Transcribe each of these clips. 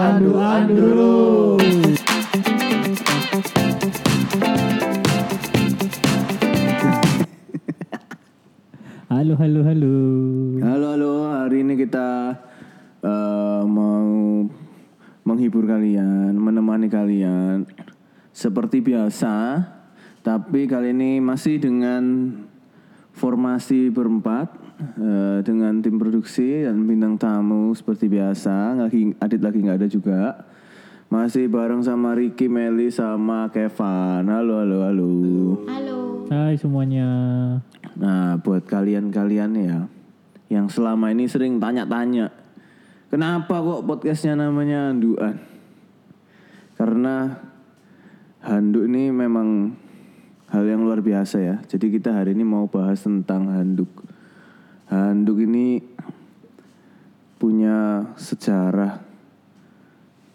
Aduh. Halo, halo, halo. Halo halo, hari ini kita eh, mau menghibur kalian, menemani kalian seperti biasa, tapi kali ini masih dengan formasi berempat eh, dengan tim produksi dan bintang tamu seperti biasa. Lagi Adit lagi nggak ada juga. Masih bareng sama Ricky, Meli, sama Kevin. Halo halo halo. Halo. Hai semuanya. Nah, buat kalian-kalian ya yang selama ini sering tanya-tanya, kenapa kok podcastnya namanya Handuan? Karena handuk ini memang hal yang luar biasa ya. Jadi kita hari ini mau bahas tentang handuk. Handuk ini punya sejarah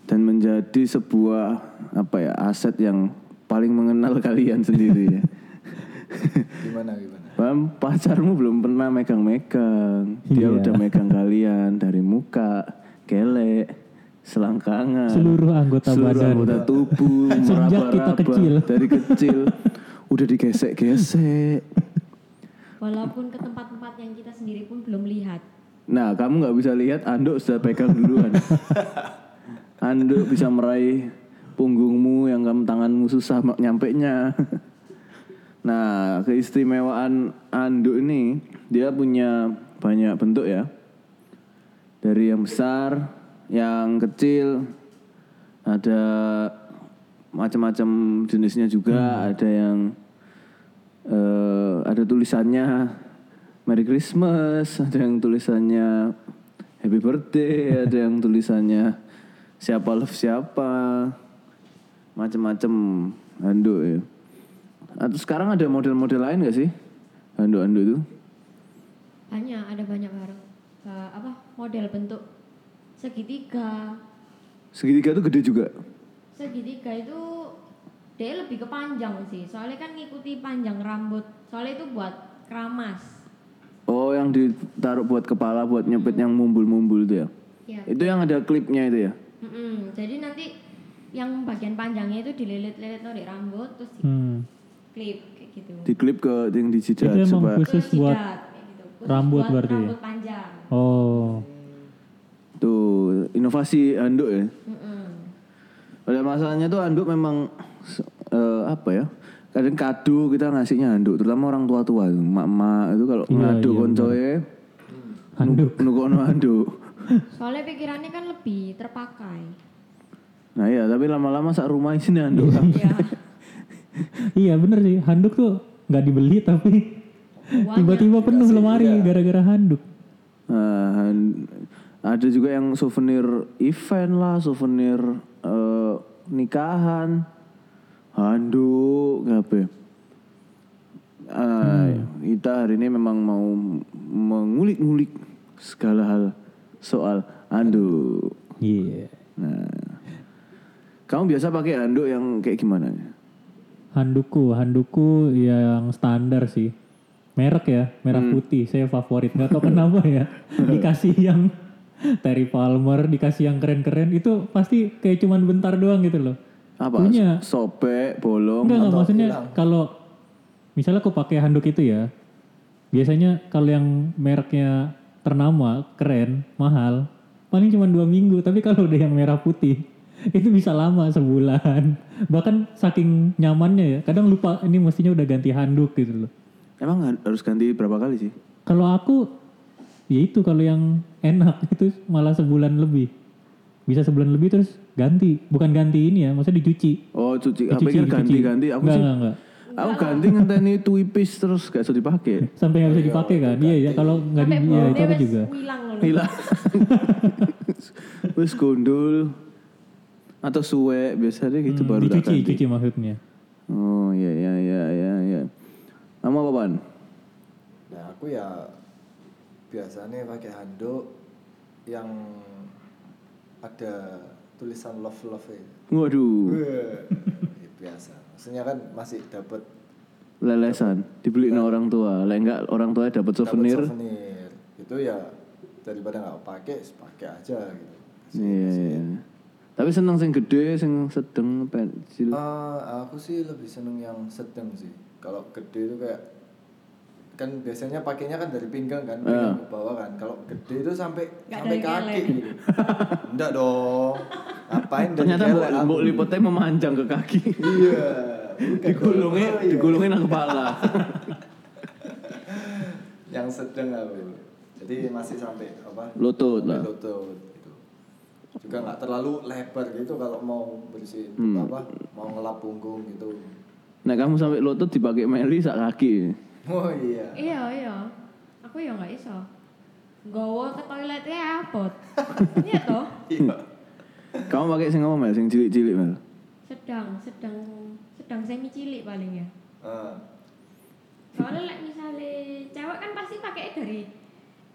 dan menjadi sebuah apa ya aset yang paling mengenal kalian sendiri ya. Gimana gimana? Paham, pacarmu belum pernah megang-megang. Dia Iya. udah megang kalian dari muka, kelek, selangkangan, Seluruh anggota seluruh badan. anggota tubuh, Sejak kita meraba-raba kecil. dari kecil. udah digesek-gesek. Walaupun ke tempat-tempat yang kita sendiri pun belum lihat. Nah, kamu nggak bisa lihat Anduk sudah pegang duluan. Anduk bisa meraih punggungmu yang kamu tanganmu susah nyampe nya. Nah, keistimewaan anduk ini dia punya banyak bentuk ya. Dari yang besar, yang kecil, ada macam-macam jenisnya juga, ada yang eh, ada tulisannya Merry Christmas, ada yang tulisannya Happy Birthday, ada yang tulisannya siapa love siapa, macam-macam handuk ya. Atau sekarang ada model-model lain gak sih handuk-handuk itu? Banyak, ada banyak barang. eh, apa model bentuk segitiga. Segitiga itu gede juga. Segitiga itu dia lebih ke panjang sih. Soalnya kan ngikuti panjang rambut. Soalnya itu buat keramas. Oh, yang ditaruh buat kepala buat nyepit yang mumbul-mumbul itu ya. Ya. Itu yang ada klipnya itu ya. Mm-mm. Jadi nanti yang bagian panjangnya itu dililit-lilit di rambut terus di Hmm. klip kayak gitu. Di klip ke yang di jidat Itu emang supaya khusus buat jidat, gitu. Khusus rambut buat berarti ya? Rambut panjang. Oh. tuh inovasi handuk ya. Mm-mm. Pada masalahnya tuh handuk memang eh, apa ya? Kadang kado kita ngasihnya handuk, terutama orang tua-tua tuh, emak-emak itu kalau Iya, ngadu iya, koncoe Handuk. nukono handuk. Soalnya pikirannya kan lebih terpakai. Nah iya, tapi lama-lama sak rumah isinya handuk. Iya. Iya bener sih. Handuk tuh nggak dibeli tapi tiba-tiba penuh lemari gara-gara handuk. Nah, han- ada juga yang souvenir event lah, souvenir eh, nikahan, handuk, apa? Ah, Kita hari ini memang mau mengulik-ngulik segala hal soal handuk. Iya. Nah, kamu biasa pakai handuk yang kayak gimana? Handukku, handukku yang standar sih. Merek ya, merah Hmm. putih. Saya favorit. Gak tau kenapa ya. Dikasih yang Terry Palmer, dikasih yang keren-keren. Itu pasti kayak cuman bentar doang gitu loh. Apa? Punya. Sobek, bolong. Enggak, enggak atau maksudnya kalau misalnya aku pakai handuk itu ya. Biasanya kalau yang mereknya ternama, keren, mahal, paling cuma dua minggu. Tapi kalau udah yang merah putih, itu bisa lama sebulan. Bahkan saking nyamannya ya. Kadang lupa ini mestinya udah ganti handuk gitu loh. Emang ha- harus ganti berapa kali sih? Kalau aku, ya itu kalau yang enak itu malah sebulan lebih. Bisa sebulan lebih terus ganti. Bukan ganti ini ya, maksudnya dicuci. Oh, cuci. Dicuci, pikir dicuci. ganti-ganti. Aku enggak, sih enggak, enggak. Aku ganti ngenteni tuipis terus gak bisa dipakai. Sampai nggak bisa dipakai kan? Iya ya, kalau nggak di, iya itu aku juga. hilang. Hilang. Wis gondol atau suwe biasanya gitu Hmm, baru tak dicuci, ganti. cuci maksudnya. Oh iya iya iya iya iya. Kamu apa pan? Nah aku ya biasanya pakai handuk yang ada tulisan love love itu. Waduh, Ya, biasa. Maksudnya kan masih dapat lelesan dibeliin orang tua. Lah enggak orang tua dapat souvenir. souvenir. Itu ya daripada nggak pakai, pakai aja gitu. Iya iya. Tapi seneng sing gede, sing sedeng, pensil. Eh, aku sih lebih seneng yang sedang sih. Kalau gede itu kayak kan biasanya pakainya kan dari pinggang kan, pinggang ke bawah kan. Kalau gede itu sampai Nggak sampai kaki gitu. Enggak dong. Ngapain Ternyata mbok aku? mbok lipetnya memanjang ke kaki. Iya. bukan digulungnya. Oh, iya. digulungnya nang kepala. yang sedang aku. Jadi masih sampai apa? Lutut lah. Lutut gitu. Juga nggak terlalu lebar gitu kalau mau bersihin Hmm. apa? Mau ngelap punggung gitu. Nah kamu sampai lutut dipakai meli sak kaki. Oh iya. Iya iya. Aku ya nggak iso. Gowo ke toiletnya abot. Iya toh? Iya. Kamu pakai sing apa mel? Sing cilik-cilik mel. Sedang, sedang, sedang semi cilik paling ya. Ah. Soalnya like misalnya cewek kan pasti pakai dari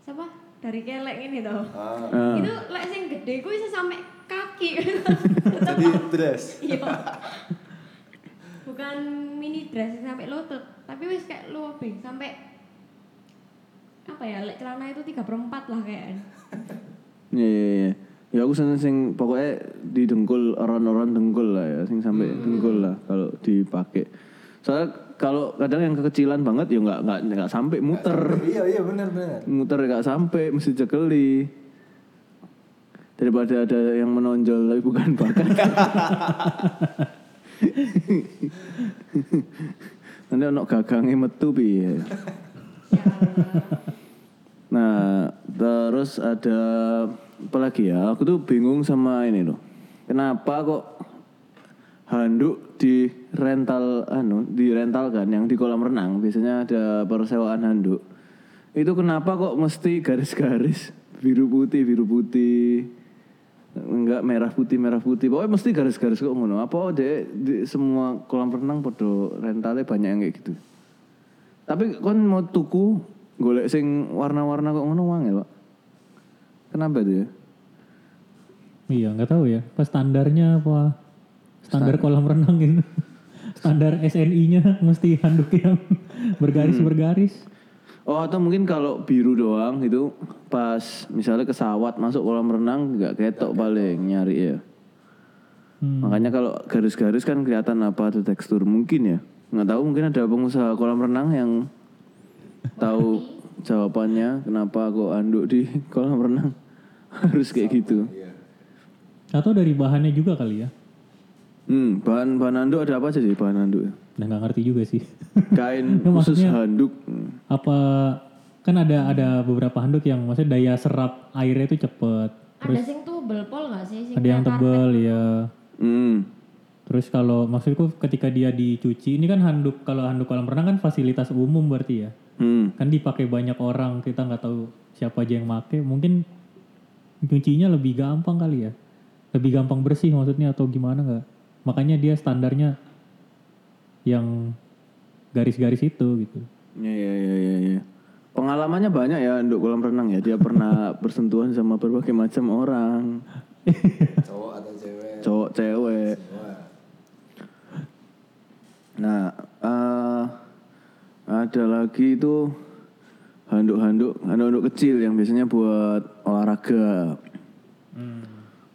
siapa? Dari kelek ini toh. Ah. Itu like sing gede ku bisa sampai kaki. Jadi dress. Iya. Bukan mini dress sampai lutut, tapi wis kayak lobeng sampai apa ya, lek celana itu 3 per 4 lah kayaknya. Iya iya iya. Ya aku seneng sing pokoknya di dengkul orang-orang dengkul lah ya, sing sampai dengkul lah kalau dipakai. Soalnya kalau kadang yang kekecilan banget ya nggak nggak nggak sampai muter. Iya iya benar benar. muter nggak sampai mesti jekeli daripada ada yang menonjol tapi bukan bakat nanti ono gagangnya metu Ya. nah terus ada apa lagi ya? Aku tuh bingung sama ini loh. Kenapa kok handuk di rental anu di rental kan yang di kolam renang biasanya ada persewaan handuk. Itu kenapa kok mesti garis-garis? Biru putih biru putih enggak merah putih merah putih pokoknya mesti garis-garis kok ngono apa deh di semua kolam renang podo rentalnya banyak yang kayak gitu tapi kon mau tuku golek sing warna-warna kok ngono wang ya pak kenapa tuh ya Iya nggak tahu ya. Pas standarnya apa? Standar kolam renang gitu. Standar SNI-nya mesti handuk yang bergaris-bergaris. Oh atau mungkin kalau biru doang itu pas misalnya kesawat masuk kolam renang nggak ketok paling nyari ya. Hmm. Makanya kalau garis-garis kan kelihatan apa tuh tekstur mungkin ya. Nggak tahu mungkin ada pengusaha kolam renang yang tahu jawabannya kenapa kok anduk di kolam renang harus kayak gitu. Iya. Atau dari bahannya juga kali ya. Hmm, bahan bahan anduk ada apa aja sih bahan anduk? Nah nggak ngerti juga sih. Kain Itu khusus maksudnya- handuk. Apa kan ada ada beberapa handuk yang maksudnya daya serap airnya itu cepet. Ada sing tubel pol nggak sih? Sing Ada yang karpet? tebel ya. Hmm. Terus kalau maksudku ketika dia dicuci, ini kan handuk kalau handuk kolam renang kan fasilitas umum berarti ya. Hmm. Kan dipakai banyak orang, kita nggak tahu siapa aja yang make. Mungkin nyucinya lebih gampang kali ya. Lebih gampang bersih maksudnya atau gimana nggak? Makanya dia standarnya yang garis-garis itu gitu. Ya ya ya ya ya. Pengalamannya banyak ya untuk kolam renang ya. Dia pernah bersentuhan sama berbagai macam orang, Cowok atau cewek. cowok, cewek. Semua. Nah, eh ada lagi itu handuk-handuk, handuk-handuk kecil yang biasanya buat olahraga.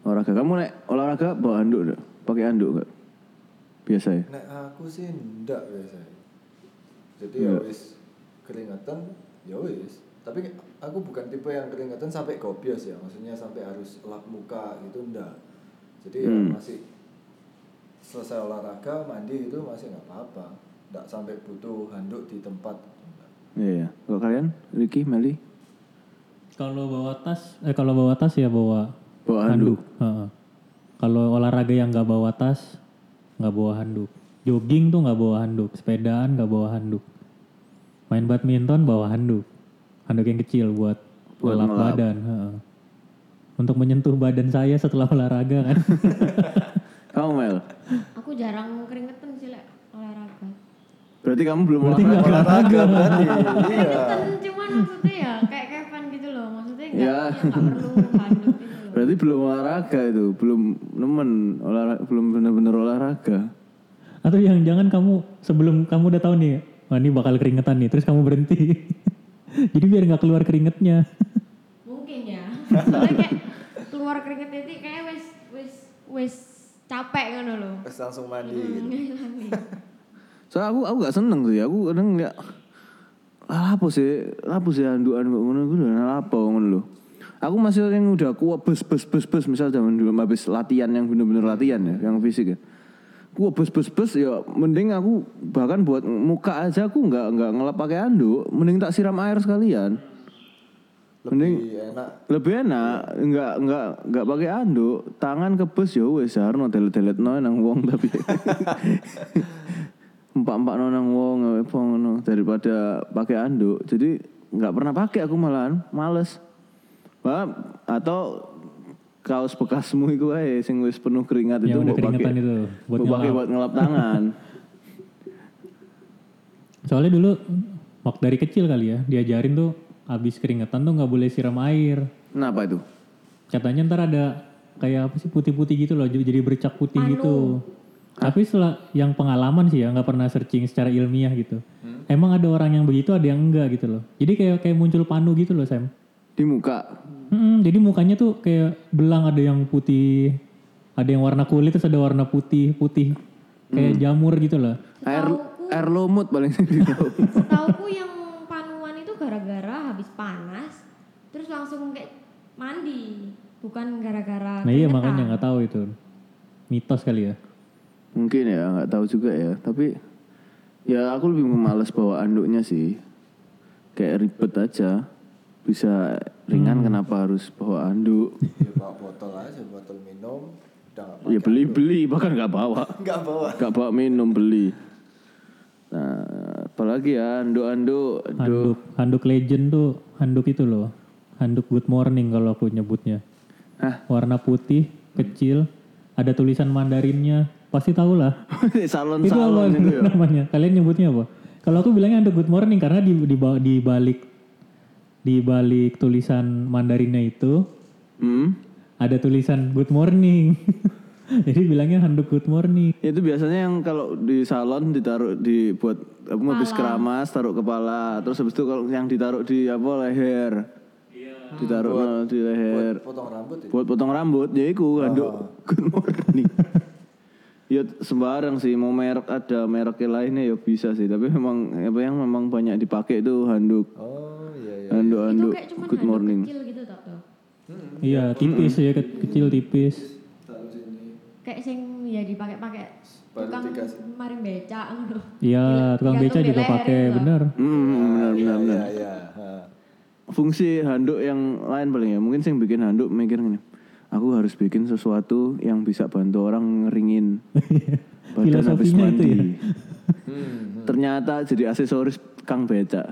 Olahraga. Kamu nek olahraga bawa handuk enggak? Pakai handuk enggak? Biasa ya? Nek aku sih ndak biasanya. Jadi ya wis keringetan, ya wis. Tapi aku bukan tipe yang keringetan sampai gobios ya, maksudnya sampai harus lap muka gitu ndak. Jadi ya Hmm. masih selesai olahraga mandi itu masih nggak apa-apa. Ndak sampai butuh handuk di tempat. Iya ya. Kalau kalian, Ricky, Meli, Kalau bawa tas, eh kalau bawa tas ya bawa bawa handuk. handuk. Heeh. Kalau olahraga yang nggak bawa tas, nggak bawa handuk. Jogging tuh nggak bawa handuk, sepedaan nggak bawa handuk. Main badminton bawa handuk, handuk yang kecil buat Buat ngelap badan. heeh. Untuk menyentuh badan saya setelah olahraga kan. Kamu Mel? Aku jarang keringetan sih lek olahraga. Berarti kamu belum Berarti olahraga. nggak olahraga. berarti. iya. Keringetan cuman maksudnya ya kayak Kevin gitu loh. Maksudnya enggak Ya. ya. nggak perlu handuk. Berarti belum olahraga itu, belum nemen olahraga, belum benar-benar olahraga. Atau yang jangan kamu sebelum kamu udah tahu nih, wah ini bakal keringetan nih, terus kamu berhenti. Jadi biar nggak keluar keringetnya. Mungkin ya. Soalnya kayak keluar keringet itu kayak wis wis wis capek ngono lho. Terus langsung mandi Hmm, gitu. Soalnya aku aku gak seneng sih. Aku kadang nggak lah apa sih? Apa sih andukan kok ngono gue udah apa ngono lho. Aku masih yang udah kuat bus bus bus bus misal zaman dulu habis latihan yang bener-bener latihan ya, yang fisik ya. Kuat bus bus bus ya mending aku bahkan buat muka aja aku nggak nggak ngelap pakai anduk, mending tak siram air sekalian. Mending Lebih enak. lebih enak nggak nggak nggak pakai anduk tangan ke bus ya wes harus delet no nang wong tapi empat empat no nang wong apa ngono daripada pakai anduk jadi nggak pernah pakai aku malahan males Atau kaos bekasmu itu aja sing wis penuh keringat itu Yang udah mbok pakai keringetan itu, buat ngelap. buat ngelap tangan Soalnya dulu waktu dari kecil kali ya diajarin tuh habis keringetan tuh nggak boleh siram air. kenapa itu Katanya ntar ada kayak apa sih putih-putih gitu loh, jadi bercak putih Panu. gitu. Tapi setelah yang pengalaman sih ya nggak pernah searching secara ilmiah gitu. Emang ada orang yang begitu, ada yang enggak gitu loh. Jadi kayak kayak muncul panu gitu loh Sam. Di muka Mm-mm, jadi mukanya tuh kayak belang ada yang putih, ada yang warna kulit terus ada warna putih putih kayak jamur gitu loh. air Setauku- air lumut paling sering tahu Setauku yang panuan itu gara-gara habis panas terus langsung kayak mandi, bukan gara-gara Nah iya keringetan. makanya nggak tahu itu mitos kali ya. Mungkin ya, nggak tahu juga ya. Tapi ya aku lebih males bawa anduknya sih. Kayak ribet aja. Bisa ringan kenapa harus bawa anduk? Ya bawa botol aja, botol minum. Udah nggak Ya beli beli bahkan nggak bawa. Nggak bawa. Nggak bawa minum beli. Nah, apalagi ya anduk-anduk. Aduh. Handuk handuk legend tuh handuk itu loh. Handuk good morning kalau aku nyebutnya. Hah? Warna putih, kecil, ada tulisan Mandarinnya. Pasti tahu lah. itu apa Salon-salon itu ya. namanya? Kalian nyebutnya apa? Kalau aku bilangnya handuk good morning karena di di, di balik di balik tulisan Mandarinnya itu Hmm. ada tulisan good morning. Jadi bilangnya handuk good morning. Itu biasanya yang kalau di salon ditaruh di buat apa habis keramas taruh kepala. Terus habis itu kalau yang ditaruh di apa leher. Ditaruh no, di leher. Potong rambut ya. buat potong rambut ya iku handuk good morning. Ya sembarang sih mau merek ada mereknya lainnya ya bisa sih. Tapi memang apa yang memang banyak dipakai itu handuk. Oh cuman good handuk morning kecil gitu tak tuh. Iya, tipis ya, ke- kecil tipis. Kayak sing ya dipakai-pakai tukang kemarin becak ngono. Iya, tukang beca juga pakai, itu loh. bener. hmm, benar benar benar Iya iya. Ha. fungsi handuk yang lain paling ya mungkin sing bikin handuk mikir gini aku harus bikin sesuatu yang bisa bantu orang ngeringin badan habis Filosofinya itu mandi ya. ternyata jadi aksesoris kang beca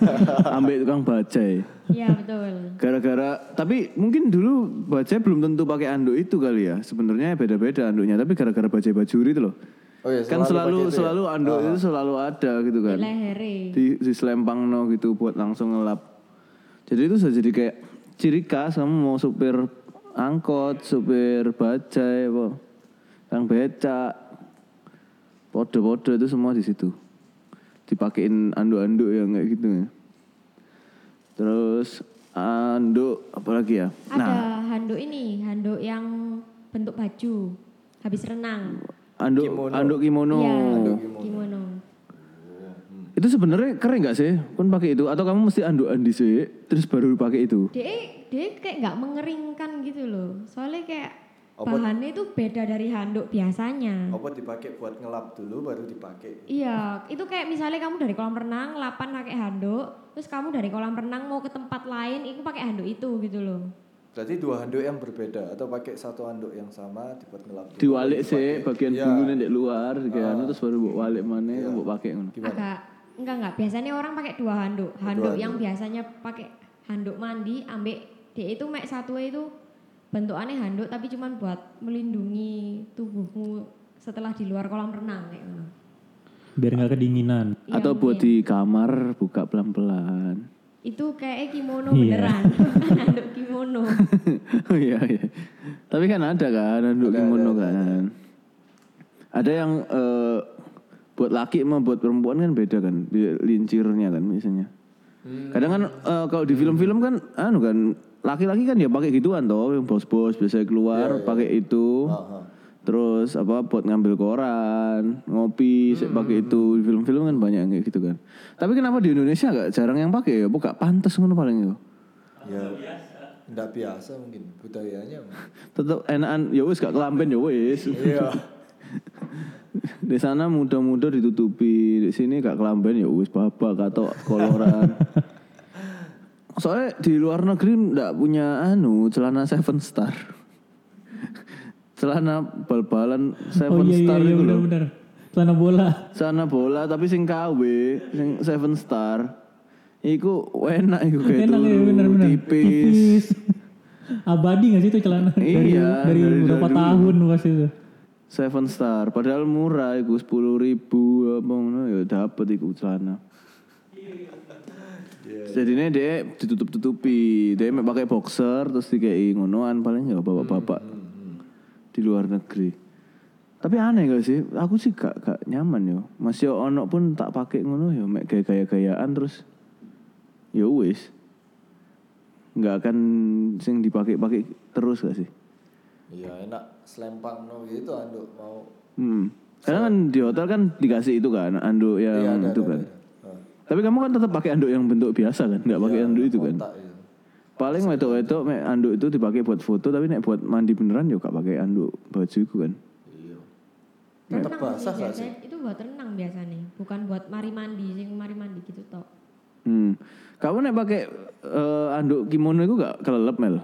ambil tukang bajai Iya betul. gara-gara tapi mungkin dulu bajai belum tentu pakai anduk itu kali ya sebenarnya beda-beda anduknya tapi gara-gara bajai bajuri itu loh Oh iya. kan selalu itu ya? selalu anduk itu selalu ada gitu kan Di lehere. di, di selempang no gitu buat langsung ngelap. Jadi itu sudah jadi kayak ciri khas kamu mau supir angkot, supir bajai, apa, yang becak, pode-pode itu semua di situ. Dipakein anduk-anduk yang kayak gitu ya. Terus anduk apalagi ya? Ada handuk ini, handuk yang bentuk baju habis renang. Anduk anduk kimono. Iya, kimono. Itu sebenarnya keren nggak sih? Kan pakai itu atau kamu mesti anduk andi sih terus baru pakai itu? Dia dia kayak nggak mengeringkan gitu loh. Soalnya kayak Apa- bahannya itu beda dari handuk biasanya. Apa dipakai buat ngelap dulu baru dipakai. Iya, itu kayak misalnya kamu dari kolam renang, lapan pakai handuk, terus kamu dari kolam renang mau ke tempat lain, itu pakai handuk itu gitu loh. Berarti dua handuk yang berbeda atau pakai satu handuk yang sama dibuat ngelap dulu, Diwalik sih bagian Iya. bulunya di luar anu, terus baru buat walik mana buat pakai ngono. Gimana? Agak enggak enggak, biasanya orang pakai dua handuk. Handuk yang biasanya pakai handuk mandi, ambek dia itu mek satu itu bentukannya handuk tapi cuman buat melindungi tubuhmu setelah di luar kolam renang kayak gitu. Biar nggak kedinginan. Iya, Atau buat di kamar buka pelan-pelan. itu kayak kimono Iya. beneran, handuk kimono. Oh iya iya. Tapi kan ada kan handuk kimono kan. Ada yang eh, buat laki sama buat perempuan kan beda kan lincirnya kan biasanya. Kadang kan eh, kalau di film-film kan anu kan laki-laki kan ya pakai gituan toh, yang bos-bos biasanya keluar pakai itu. Ah. Terus apa buat ngambil koran, ngopi, sik pakai itu. Di Film-film kan banyak yang kayak gitu kan. Tapi kenapa di Indonesia gak jarang yang pakai ya? Bukan pantas ngono paling itu. ya nggak biasa mungkin budayanya Tetep enakan ya wis gak kelamben ya wis. iya di sana muda-muda ditutupi, di sini gak kelamben ya wis babak atau koloran. Soalnya di luar negeri ndak punya anu celana seven star. celana bal-balan Oh seven iya iya star iya itu loh. benar-benar. Celana bola. Celana bola tapi sing KW, sing seven star. Iku enak iku kayak Enak ya dulu, benar-benar. tipis. Abadi gak sih itu celana dari, Iya, dari, dari- beberapa dari dulu. tahun pas itu. Seven star, padahal murah iku sepuluh ribu apa ngono ya dapat iku celana. Jadi ini dia ditutup-tutupi, dia mek pakai boxer terus dikei ngonoan paling ya bapak-bapak di luar negeri. Tapi aneh gak sih? Aku sih gak, gak nyaman yo. Masih ono pun tak pakai ngono ya, mek gaya-gayaan terus ya wis. Nggak akan sing dipakai-pakai terus gak sih? iya enak selempang no gitu anduk mau Hmm. Karena kan di hotel kan dikasih itu kan, anduk yang iya ada itu ada, kan. ada. Tapi kamu kan tetap pakai anduk yang bentuk biasa kan, nggak pakai anduk itu kan. itu Paling wedok-wedok mek anduk itu dipakai buat foto, tapi nek buat mandi beneran yo gak pakai anduk baju itu kan. iya tetap sih basah sih biasanya itu buat renang biasanya, bukan buat mari mandi, sing mari mandi gitu toh. Hmm. Kamu nek pakai eh, anduk kimono itu gak kelelep mel?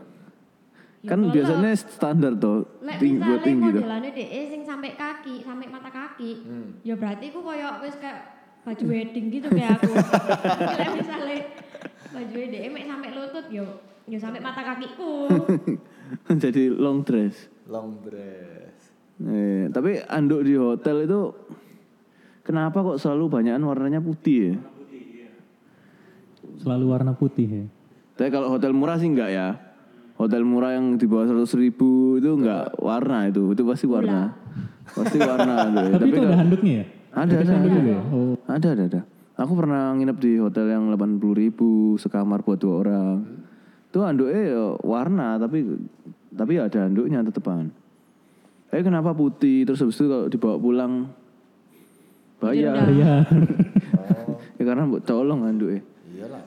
Ya Kan biasanya standar tuh, Lek tinggi buat misalnya tinggi tuh. modelannya deh sing sampai kaki, sampai mata kaki, Hmm. ya berarti aku koyo wis kayak baju wedding gitu kayak aku. Lek misalnya baju wedding mek sampai lutut yo, yo sampai mata kakiku. Jadi long dress. long dress Eh, tapi anduk di hotel itu kenapa kok selalu banyakan warnanya putih ya? Selalu warna putih ya. Tapi kalau hotel murah sih enggak ya. Hotel murah yang di bawah 100 ribu itu enggak warna itu, itu pasti warna. Pasti warna ya. Tapi, itu ada kalau- handuknya ya? Ada, ada, ada. ya? Oh. Ada, ada, ada. Aku pernah nginep di hotel yang 80 ribu sekamar buat dua orang. Itu anduknya ya warna tapi tapi ada anduknya tetepan. Eh kenapa putih terus habis itu kalau dibawa pulang bayar. Iya. ya karena buat colong anduknya. iyalah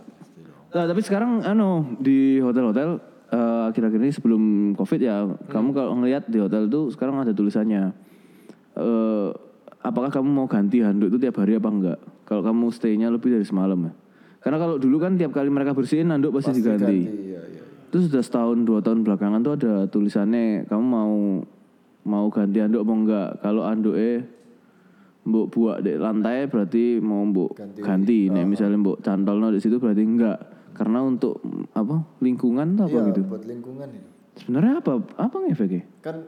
Nah, tapi sekarang anu di hotel-hotel eh, akhir-akhir ini sebelum covid ya, kamu kalau ngelihat di hotel itu sekarang ada tulisannya. eh apakah kamu mau ganti handuk itu tiap hari apa enggak? Kalau kamu stay-nya lebih dari semalam ya. Karena kalau dulu kan tiap kali mereka bersihin handuk pasti, diganti. iya iya iya. Itu sudah setahun dua tahun belakangan tuh ada tulisannya kamu mau mau ganti handuk apa enggak? Kalau handuknya mbok buat di lantai berarti mau mbok Ganti. ganti. Nek misalnya mbok cantolno di situ berarti enggak. Karena untuk apa lingkungan tuh apa iya gitu. buat lingkungan itu Sebenarnya apa apa ngefeknya? kan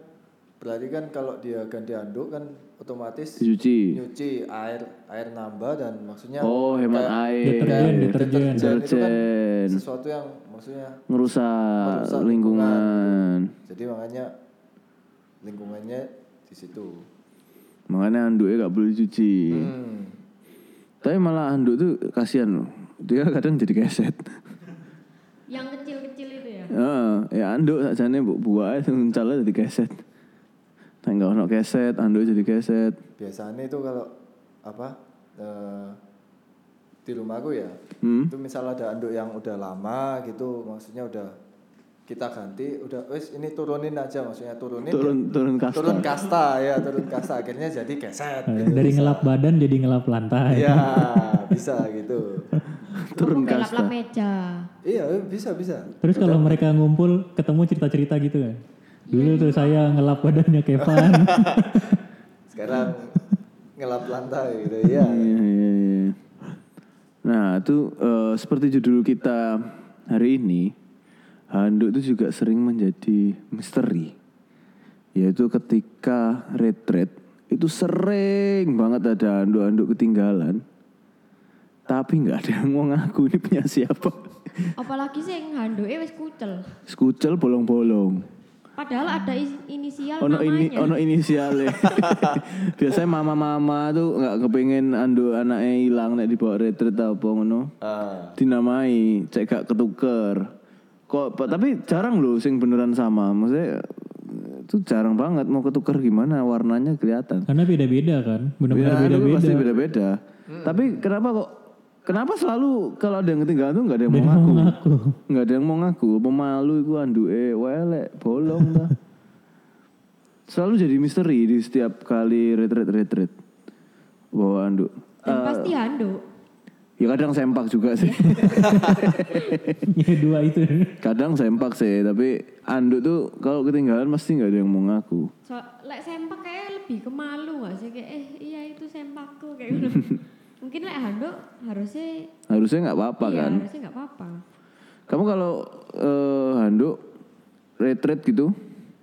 berarti kan kalau dia ganti handuk kan otomatis Dicuci. nyuci air air nambah dan maksudnya Oh hemat kayak- air. Deterjen, deterjen. itu kan Deterjen. sesuatu yang maksudnya Ngerusak, Merusak lingkungan. jadi makanya lingkungannya di situ Makanya handuknya gak boleh dicuci. hmm. Tapi malah handuk tuh kasihan loh. Dia kadang jadi keset. Yang kecil-kecil itu ya. Heeh, ya anduk sakjane mbok buah calon jadi keset. Tapi enggak ono keset, anduk jadi keset. biasanya itu kalau apa eh, di rumahku ya Hmm. itu misal ada anduk yang udah lama gitu maksudnya udah kita ganti udah wes ini turunin aja maksudnya turunin Turun ya, turun kasta. turun kasta ya turun kasta akhirnya jadi keset Eh, gitu. Dari ngelap badan jadi ngelap lantai. ya bisa gitu Turun kasta. lap-lap meja. iya bisa bisa Terus kalau mereka ngumpul ketemu cerita-cerita gitu kan. Dulu tuh saya ngelap badannya Kevan. sekarang ngelap lantai gitu ya Iya, iya, iya. Nah, itu eh, seperti judul kita hari ini, handuk itu juga sering menjadi misteri. Yaitu ketika retret itu sering banget ada handuk-handuk ketinggalan. Tapi nggak ada yang mau ngaku ini punya siapa. Apalagi sing handuke wis kucel. Skucel bolong-bolong. Padahal ada is- inisial Ono namanya. ini ono inisialnya. Biasanya mama-mama tuh nggak kepengen anduk anaknya hilang nek dibawa retret apa ngono. ah dinamai cek gak ketuker Kok tapi jarang loh sing beneran sama. Maksudnya itu jarang banget mau ketuker gimana warnanya kelihatan. Karena beda-beda kan, benar-benar Ya, beda-beda. pasti beda-beda. Tapi kenapa kok kenapa selalu kalau ada yang ketinggalan tuh nggak ada yang mau ngaku? ngaku. Nggak ada yang mau ngaku. Pemalu iku anduke welek, bolong dah. Selalu jadi misteri di setiap kali retret retret bawa anduk. Dan pasti handuk. Ya kadang sempak juga sih. ya dua itu. kadang sempak sih, tapi anduk tuh kalau ketinggalan pasti nggak ada yang mau ngaku. So, lek sempak kayak lebih ke malu gak sih kayak eh iya itu sempakku kayak gitu. Mungkin lek handuk harusnya Harusnya nggak apa-apa iya, kan? harusnya nggak apa-apa. Kamu kalau eh, handuk retret gitu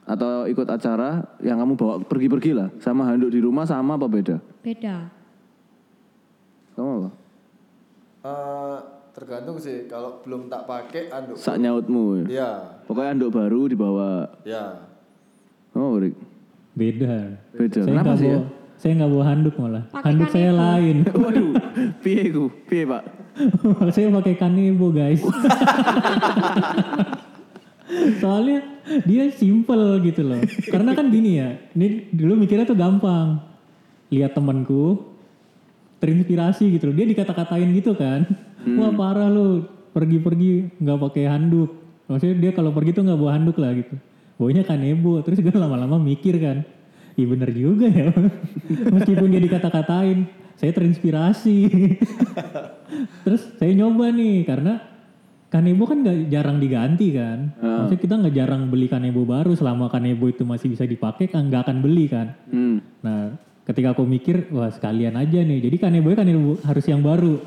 atau ikut acara yang kamu bawa pergi-pergi lah sama handuk di rumah sama apa beda? Beda. Kamu apa? Eh, tergantung sih kalau belum tak pakai anduk. Sak nyautmu ya. Iya, Pokoknya anduk baru dibawa. ya. Oh, Rik. Beda. Beda. Saya Kenapa sih ya? Saya nggak bawa handuk malah. Pakai handuk saya lain. Waduh, piye ku? Piye, Pak? saya pakai kanebo guys. Soalnya dia simple gitu loh. Karena kan gini ya, ini dulu mikirnya tuh gampang. Lihat temanku, terinspirasi gitu loh. Dia dikata-katain gitu kan. Wah parah lu, pergi-pergi nggak pakai handuk. Maksudnya dia kalau pergi tuh nggak bawa handuk lah gitu. Bawanya kanebo. Terus gue lama-lama mikir kan. Iya bener juga ya. Meskipun dia dikata-katain, saya terinspirasi. Terus saya nyoba nih karena kanebo kan nggak jarang diganti kan. Maksudnya kita nggak jarang beli kanebo baru selama kanebo itu masih bisa dipakai kan nggak akan beli kan. Hmm. Nah ketika aku mikir wah sekalian aja nih. Jadi kanebo kanebo harus yang baru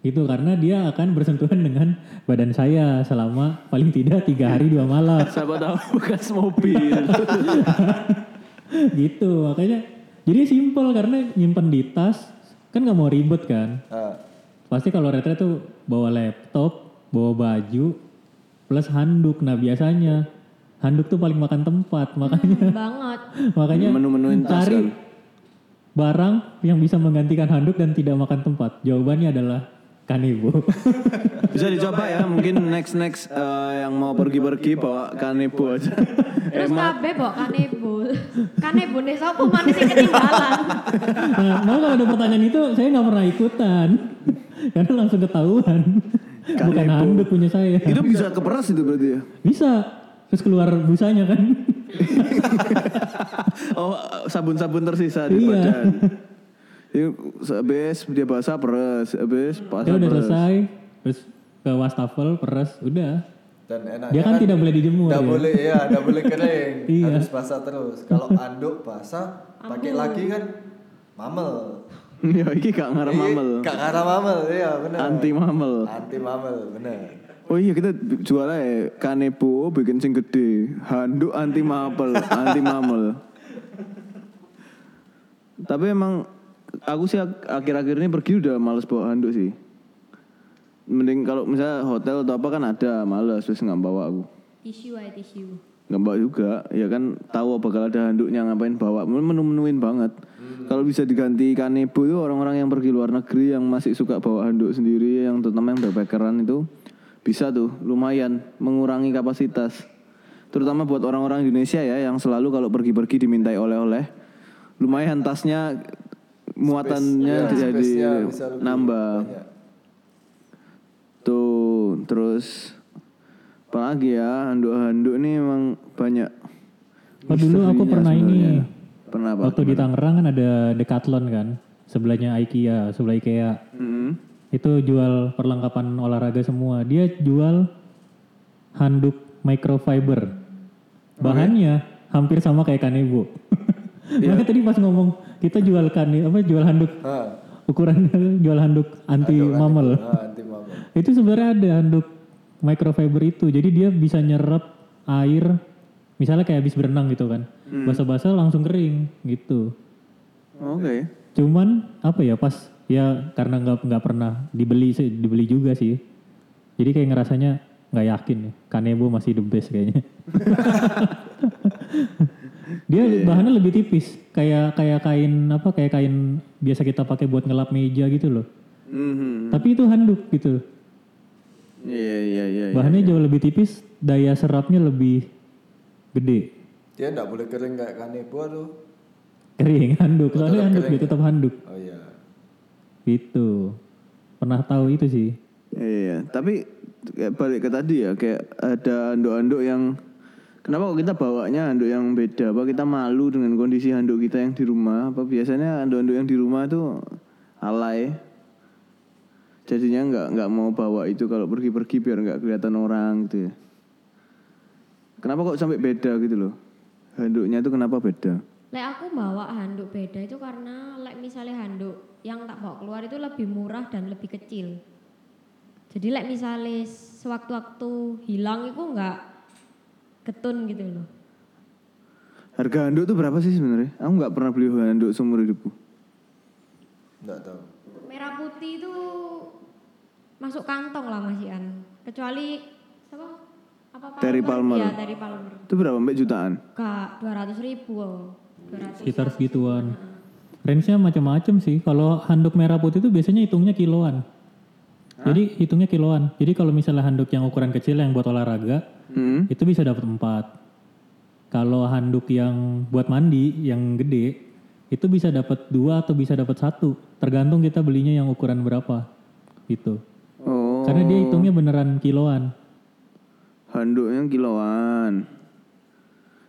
gitu karena dia akan bersentuhan dengan badan saya selama paling tidak tiga hari dua malam Siapa tahu bekas mobil. gitu makanya jadi simple karena nyimpen di tas kan nggak mau ribet kan Nah, Pasti kalau retret tuh bawa laptop, bawa baju, plus handuk. Nah biasanya handuk tuh paling makan tempat, makanya Hmm, banget. makanya Menu-menuin cari kan. barang yang bisa menggantikan handuk dan tidak makan tempat. Jawabannya adalah kanebo. Bisa dicoba ya, mungkin next next eh, yang mau pergi-pergi bawa kanebo aja. Terus kabeh bawa kanebo. kanebo nih sapa manis sing ketinggalan. nah, malah kalau ada pertanyaan itu saya nggak pernah ikutan karena langsung ketahuan. Bukan handuk punya saya. itu bisa keperas itu berarti ya? Bisa. Terus keluar busanya kan. Oh, sabun-sabun tersisa di Iya. badan. Itu habis dia basah peres, habis Dia basah udah peres. selesai, terus ke wastafel, peres, udah. dan enak. Dia kan tidak boleh dijemur Tidak ya. boleh, ya, tidak boleh kering. Iya. Harus basah terus. Kalau anduk basah, pakai lagi kan mamel. Ya iki gak ngarep Iya, mamel. Gak mamel, iya benar. Anti mamel. Anti mamel, benar. Oh iya kita jual aja kanebo bikin sing gede, handuk anti mamel, anti mamel. Tapi emang aku sih ak- akhir-akhir ini pergi udah males bawa handuk sih. Mending kalau misalnya hotel atau apa kan ada, males terus nggak bawa aku. Tisu aja tisu. Nggak bawa juga, ya kan tahu bakal ada handuknya ngapain bawa, menu-menuin banget. Kalau bisa diganti kanebo itu orang-orang yang pergi luar negeri yang masih suka bawa handuk sendiri, yang terutama yang backpackeran itu bisa tuh lumayan mengurangi kapasitas. Terutama buat orang-orang Indonesia ya yang selalu kalau pergi-pergi dimintai oleh-oleh, lumayan tasnya muatannya jadi space-nya bisa lebih nambah. banyak. Tuh, terus apalagi ya handuk-handuk ini emang banyak. Oh dulu aku misterinya pernah ini, sebenarnya. Pernah apa? waktu di Tangerang kan ada Decathlon kan, sebelahnya IKEA, sebelah IKEA. Hmm. Itu jual perlengkapan olahraga semua. Dia jual handuk microfiber. Bahannya hampir sama kayak kanebo. Iya. Makanya tadi pas ngomong kita jual kane apa jual handuk ukurannya jual handuk anti mamel. anti mamel. Itu sebenarnya ada handuk microfiber itu. Jadi dia bisa nyerap air misalnya kayak habis berenang gitu kan. Basah-basah langsung kering gitu. Oke. Cuman apa ya pas ya karena nggak nggak pernah dibeli sih dibeli juga sih. Jadi kayak ngerasanya nggak yakin nih. Kanebo masih the best kayaknya. Dia bahannya lebih tipis, kayak kayak kain apa kayak kain biasa kita pakai buat ngelap meja gitu loh. Mhm. Tapi itu handuk gitu. Iya iya iya. iya. Bahannya jauh lebih tipis, daya serapnya lebih gede. Dia nggak boleh kering kayak kanebo tuh. Kering handuk, soalnya handuk dia tetap handuk. Oh iya. Gitu. Pernah tahu itu sih. Iya, tapi kayak balik ke tadi ya, kayak ada anduk-anduk yang kenapa kok kita bawanya anduk yang beda? Apa kita malu dengan kondisi handuk kita yang di rumah? Apa biasanya anduk-anduk yang di rumah tuh alay? Jadinya nggak nggak mau bawa itu kalau pergi-pergi biar nggak kelihatan orang gitu ya. Kenapa kok sampai beda gitu loh? Handuknya itu kenapa beda? Lek aku bawa handuk beda itu karena lek misalnya handuk yang tak bawa keluar itu lebih murah dan lebih kecil. Jadi lek misalnya sewaktu-waktu hilang itu nggak ketun gitu loh. Harga handuk tuh berapa sih sebenarnya? Aku nggak pernah beli handuk seumur hidupku. Nggak tahu. Merah putih itu masuk kantong lah Mas Ian. Kecuali siapa? Apa Terry Palmer. Iya, Terry Palmer. Itu berapa mbak jutaan? Kak, 200 ribu. oh. 200. Sekitar segituan. Range-nya macam-macam sih. Kalau handuk merah putih itu biasanya hitungnya kiloan. Jadi hitungnya kiloan. Jadi kalau misalnya handuk yang ukuran kecil yang buat olahraga, Hmm. itu bisa dapat 4. Kalau handuk yang buat mandi yang gede, itu bisa dapat dua atau bisa dapat satu. Tergantung kita belinya yang ukuran berapa. Gitu. Oh. Karena dia hitungnya beneran kiloan. Handuknya kiloan.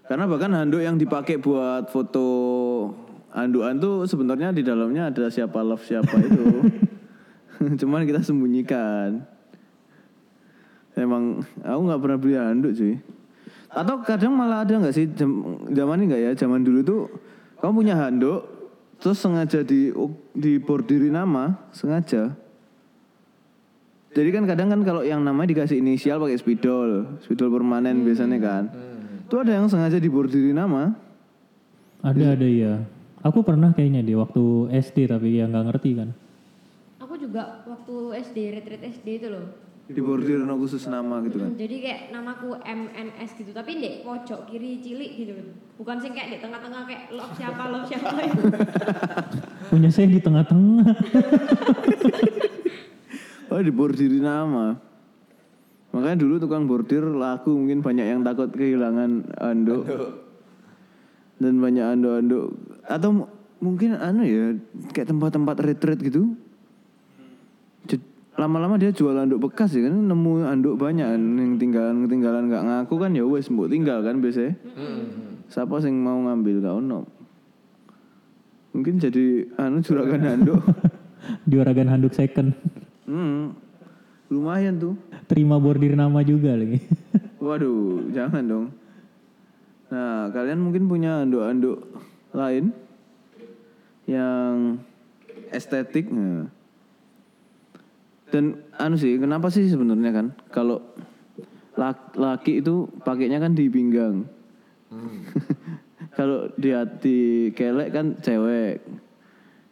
Karena bahkan handuk yang dipakai buat foto handukan tuh sebenarnya di dalamnya ada siapa love siapa itu. Cuman kita sembunyikan. Emang aku nggak pernah beli handuk sih. Atau kadang malah ada nggak sih jam- zaman ini nggak ya? Zaman dulu tuh kamu punya handuk terus sengaja di di bordiri nama sengaja. Jadi kan kadang kan kalau yang namanya dikasih inisial pakai spidol, spidol permanen biasanya kan. Itu ada yang sengaja dibordiri nama. Ada ada ya. Aku pernah kayaknya di waktu SD tapi ya nggak ngerti kan. Juga waktu SD, retreat SD itu loh. Dibordir no khusus nama gitu kan. Hmm, jadi kayak namaku MNS gitu, tapi di pojok kiri cilik gitu. Bukan sing kayak di tengah-tengah kayak love siapa, love siapa itu. Punya saya di tengah-tengah. Oh dibordiri nama. Makanya dulu tukang bordir laku mungkin banyak yang takut kehilangan anduk. Dan banyak anduk-anduk. Atau mu- mungkin anu ya kayak tempat-tempat retreat gitu. Lama-lama dia jual anduk bekas ya kan nemu anduk banyak kan, yang tinggalan ketinggalan nggak ngaku kan ya wes mbok tinggal kan biasanya. Siapa sing mau ngambil gak ono. Mungkin jadi anu juragan anduk. Juragan handuk second. Hmm. Lumayan tuh. Terima bordir nama juga lagi. Waduh, jangan dong. Nah, kalian mungkin punya anduk-anduk lain yang estetik. Nah. Dan anu sih, kenapa sih sebenarnya kan kalau laki, laki itu pakainya kan di pinggang. kalau di hati kelek kan cewek.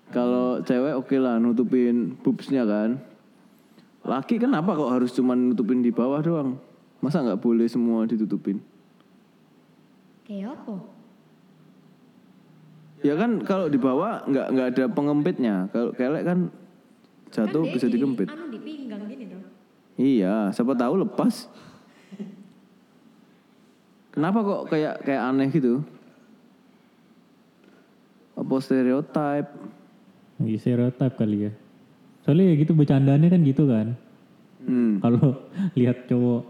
Kalau cewek oke lah nutupin boobsnya kan. Laki kenapa kok harus cuman nutupin di bawah doang? Masa nggak boleh semua ditutupin? Kayak apa? Ya kan kalau di bawah nggak nggak ada pengempitnya. Kalau kelek kan jatuh Kan bisa di- dikempit. Anu di pinggang gini dong. Iya, siapa tahu lepas. Kenapa kok kayak kayak aneh gitu? Apa stereotip? Iya stereotip kali ya. Soalnya ya gitu bercandanya kan gitu kan. Hmm. Kalau lihat cowok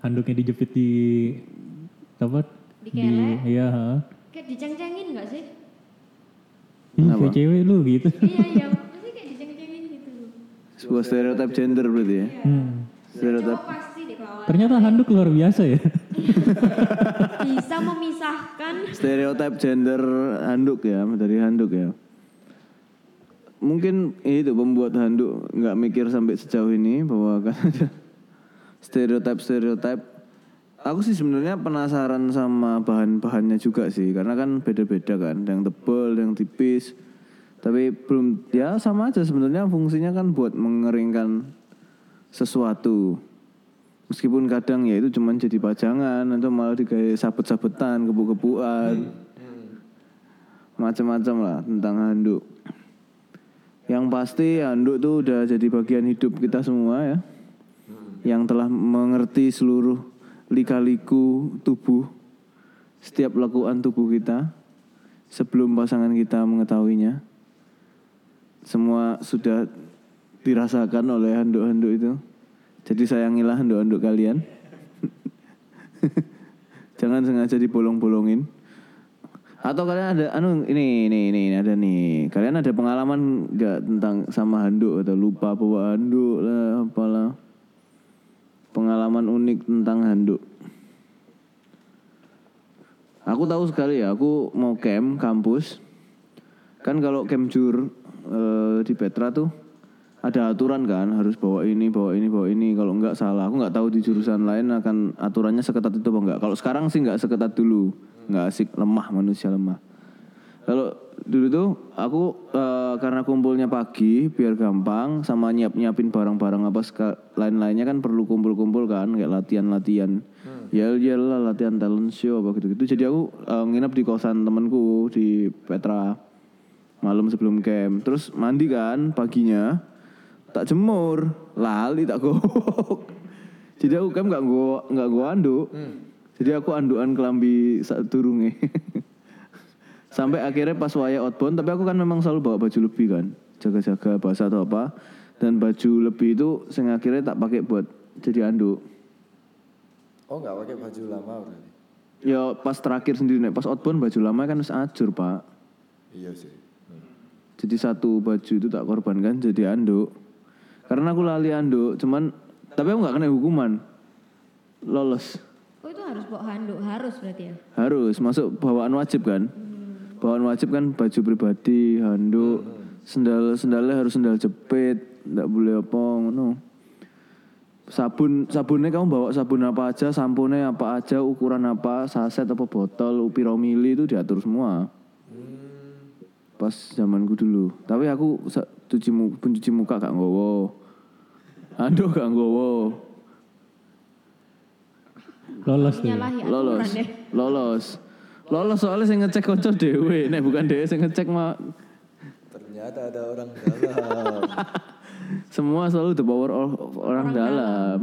handuknya dijepit di apa? Di kelek. iya, ha. Kayak diceng-cengin gak sih? Ih, kayak cewek lu gitu. iya iya, pasti kayak diceng-cengin gitu. Sebuah stereotip gender berarti ya. Hmm. Stereotip. Ternyata handuk luar biasa ya. Bisa memisahkan. Stereotip gender handuk ya, dari handuk ya. Mungkin itu pembuat handuk nggak mikir sampai sejauh ini bahwa kan ada stereotip-stereotip. Aku sih sebenarnya penasaran sama bahan-bahannya juga sih, karena kan beda-beda kan, ada yang tebel, ada yang tipis. Tapi belum ya sama aja sebenarnya fungsinya kan buat mengeringkan sesuatu. Meskipun kadang ya itu cuman jadi pajangan atau malah digawe sabet-sabetan, kebu-kebuan. Macam-macam lah tentang handuk. Yang pasti handuk tuh udah jadi bagian hidup kita semua ya. yang telah mengerti seluruh lika-liku tubuh, setiap lakukan tubuh kita sebelum pasangan kita mengetahuinya. Semua sudah dirasakan oleh handuk-handuk itu. Jadi sayangilah handuk-handuk kalian. Jangan sengaja dibolong-bolongin. Atau kalian ada anu ini ini ini ada nih. Kalian ada pengalaman nggak tentang sama handuk atau lupa bawa handuk lah apalah. Pengalaman unik tentang handuk. Aku tahu sekali ya, aku mau camp kampus. Kan kalau camp jur eh, di Petra tuh ada aturan kan harus bawa ini, bawa ini, bawa ini. Kalau enggak salah, aku nggak tahu di jurusan lain akan aturannya seketat itu apa enggak. Kalau sekarang sih nggak seketat dulu, nggak asik lemah manusia lemah. Kalau dulu tuh aku eh, karena kumpulnya pagi biar gampang sama nyiap nyiapin barang-barang apa seka- lain-lainnya kan perlu kumpul-kumpul kan kayak latihan-latihan yel yel lah latihan talent show apa gitu-gitu jadi aku eh, nginep di kosan temanku di Petra malam sebelum camp. Terus mandi kan paginya. Tak jemur. Lali tak gowok. Jadi aku camp nggak gua nggak gua anduk. Jadi aku andukan kelambi saat turunge sampai akhirnya pas waya outbound tapi aku kan memang selalu bawa baju lebih kan. Jaga-jaga basah atau apa. Dan baju lebih itu sing akhirnya tak pakai buat jadi anduk. Oh nggak pakai baju lama berarti? ya pas terakhir sendiri nek pas outbound baju lama kan harus ajur pak. Iya sih. Hmm. jadi satu baju itu tak korbankan jadi anduk. Karena aku lali anduk cuman tapi aku nggak kena hukuman. Lolos. Oh itu harus bawa handuk, harus berarti ya? harus masuk bawaan wajib kan? Bawaan wajib kan baju pribadi handuk sendal sendalnya harus sendal jepit nggak boleh apa ngono. Sabun sabunnya kamu bawa sabun apa aja sampunnya apa aja ukuran apa saset apa botol piro mili itu diatur semua pas zamanku dulu. Tapi aku cuci muka pencuci muka gak nggowo. Handuk gak nggowo. Lolos ya. Aturan lolos. deh. lolos. Lolos soalnya saya ngecek konco dewe nek bukan dewe saya ngecek mah Ternyata ada orang dalam. semua selalu the power of orang, dalam.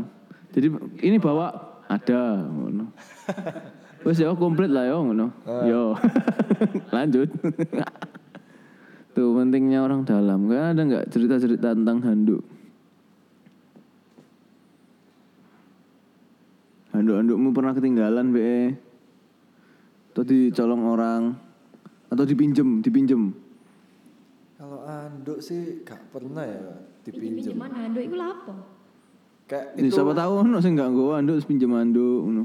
jadi ini bawa ada ngono. Wes ya komplit lah yo ngono. Yo. Lanjut tuh pentingnya orang dalam kan ada nggak cerita-cerita tentang handuk handuk-handukmu pernah ketinggalan be atau dicolong orang atau dipinjem dipinjem Kalau anduk sih gak pernah ya dipinjem. Pinjaman handuk itu lapo? Kayak Ini itu siapa tahu ono sing gak nggowo anduk terus pinjem anduk ngono.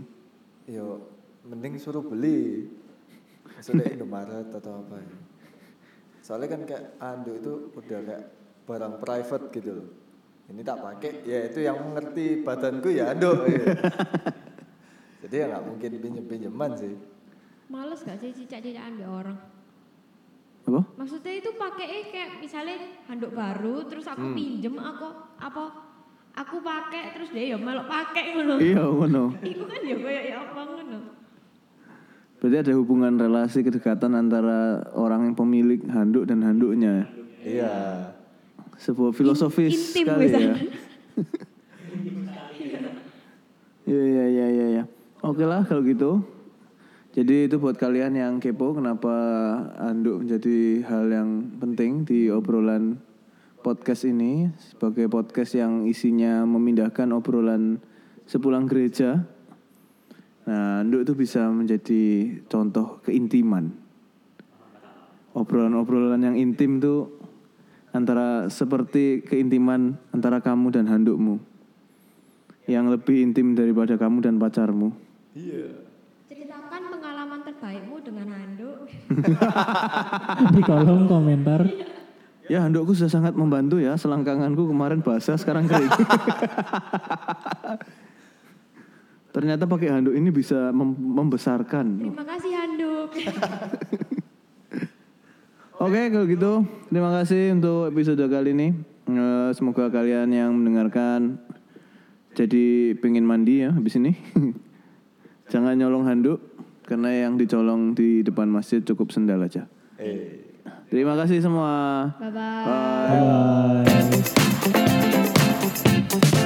yo mending suruh beli. Maksudnya Indomaret atau apa ya. Soalnya kan kayak anduk itu udah kayak barang private gitu loh. Ini tak pakai, ya itu yang mengerti badanku ya anduk. ya. Jadi ya nggak mungkin pinjem-pinjeman sih. Males gak sih cicak-cicakan di orang? Apa? Maksudnya itu pakai kayak misalnya handuk baru terus aku Hmm. pinjem aku apa aku pakai terus dia ya melok pakai ngono. Iya ngono. Iku kan ya kayak ya apa ngono. Berarti ada hubungan relasi kedekatan antara orang yang pemilik handuk dan handuknya. Iya. Sebuah filosofis intim sekali ya. misalnya. Iya iya iya iya ya. Oke lah kalau gitu. Jadi itu buat kalian yang kepo kenapa anduk menjadi hal yang penting di obrolan podcast ini sebagai podcast yang isinya memindahkan obrolan sepulang gereja. Nah, anduk itu bisa menjadi contoh keintiman. Obrolan-obrolan yang intim tuh antara seperti keintiman antara kamu dan handukmu yang lebih intim daripada kamu dan pacarmu. Ceritakan pengalaman terbaikmu dengan handuk. Di kolom komentar. Ya handukku sudah sangat membantu ya. Selangkanganku kemarin basah, sekarang kering. Ternyata pakai handuk ini bisa mem- membesarkan. Terima kasih handuk. Oke kalau gitu terima kasih untuk episode kali ini. Eh, semoga kalian yang mendengarkan jadi pengen mandi ya habis ini. Jangan nyolong handuk karena yang dicolong di depan masjid cukup sendal aja. Eh. Terima kasih semua. Bye bye. Bye. Bye.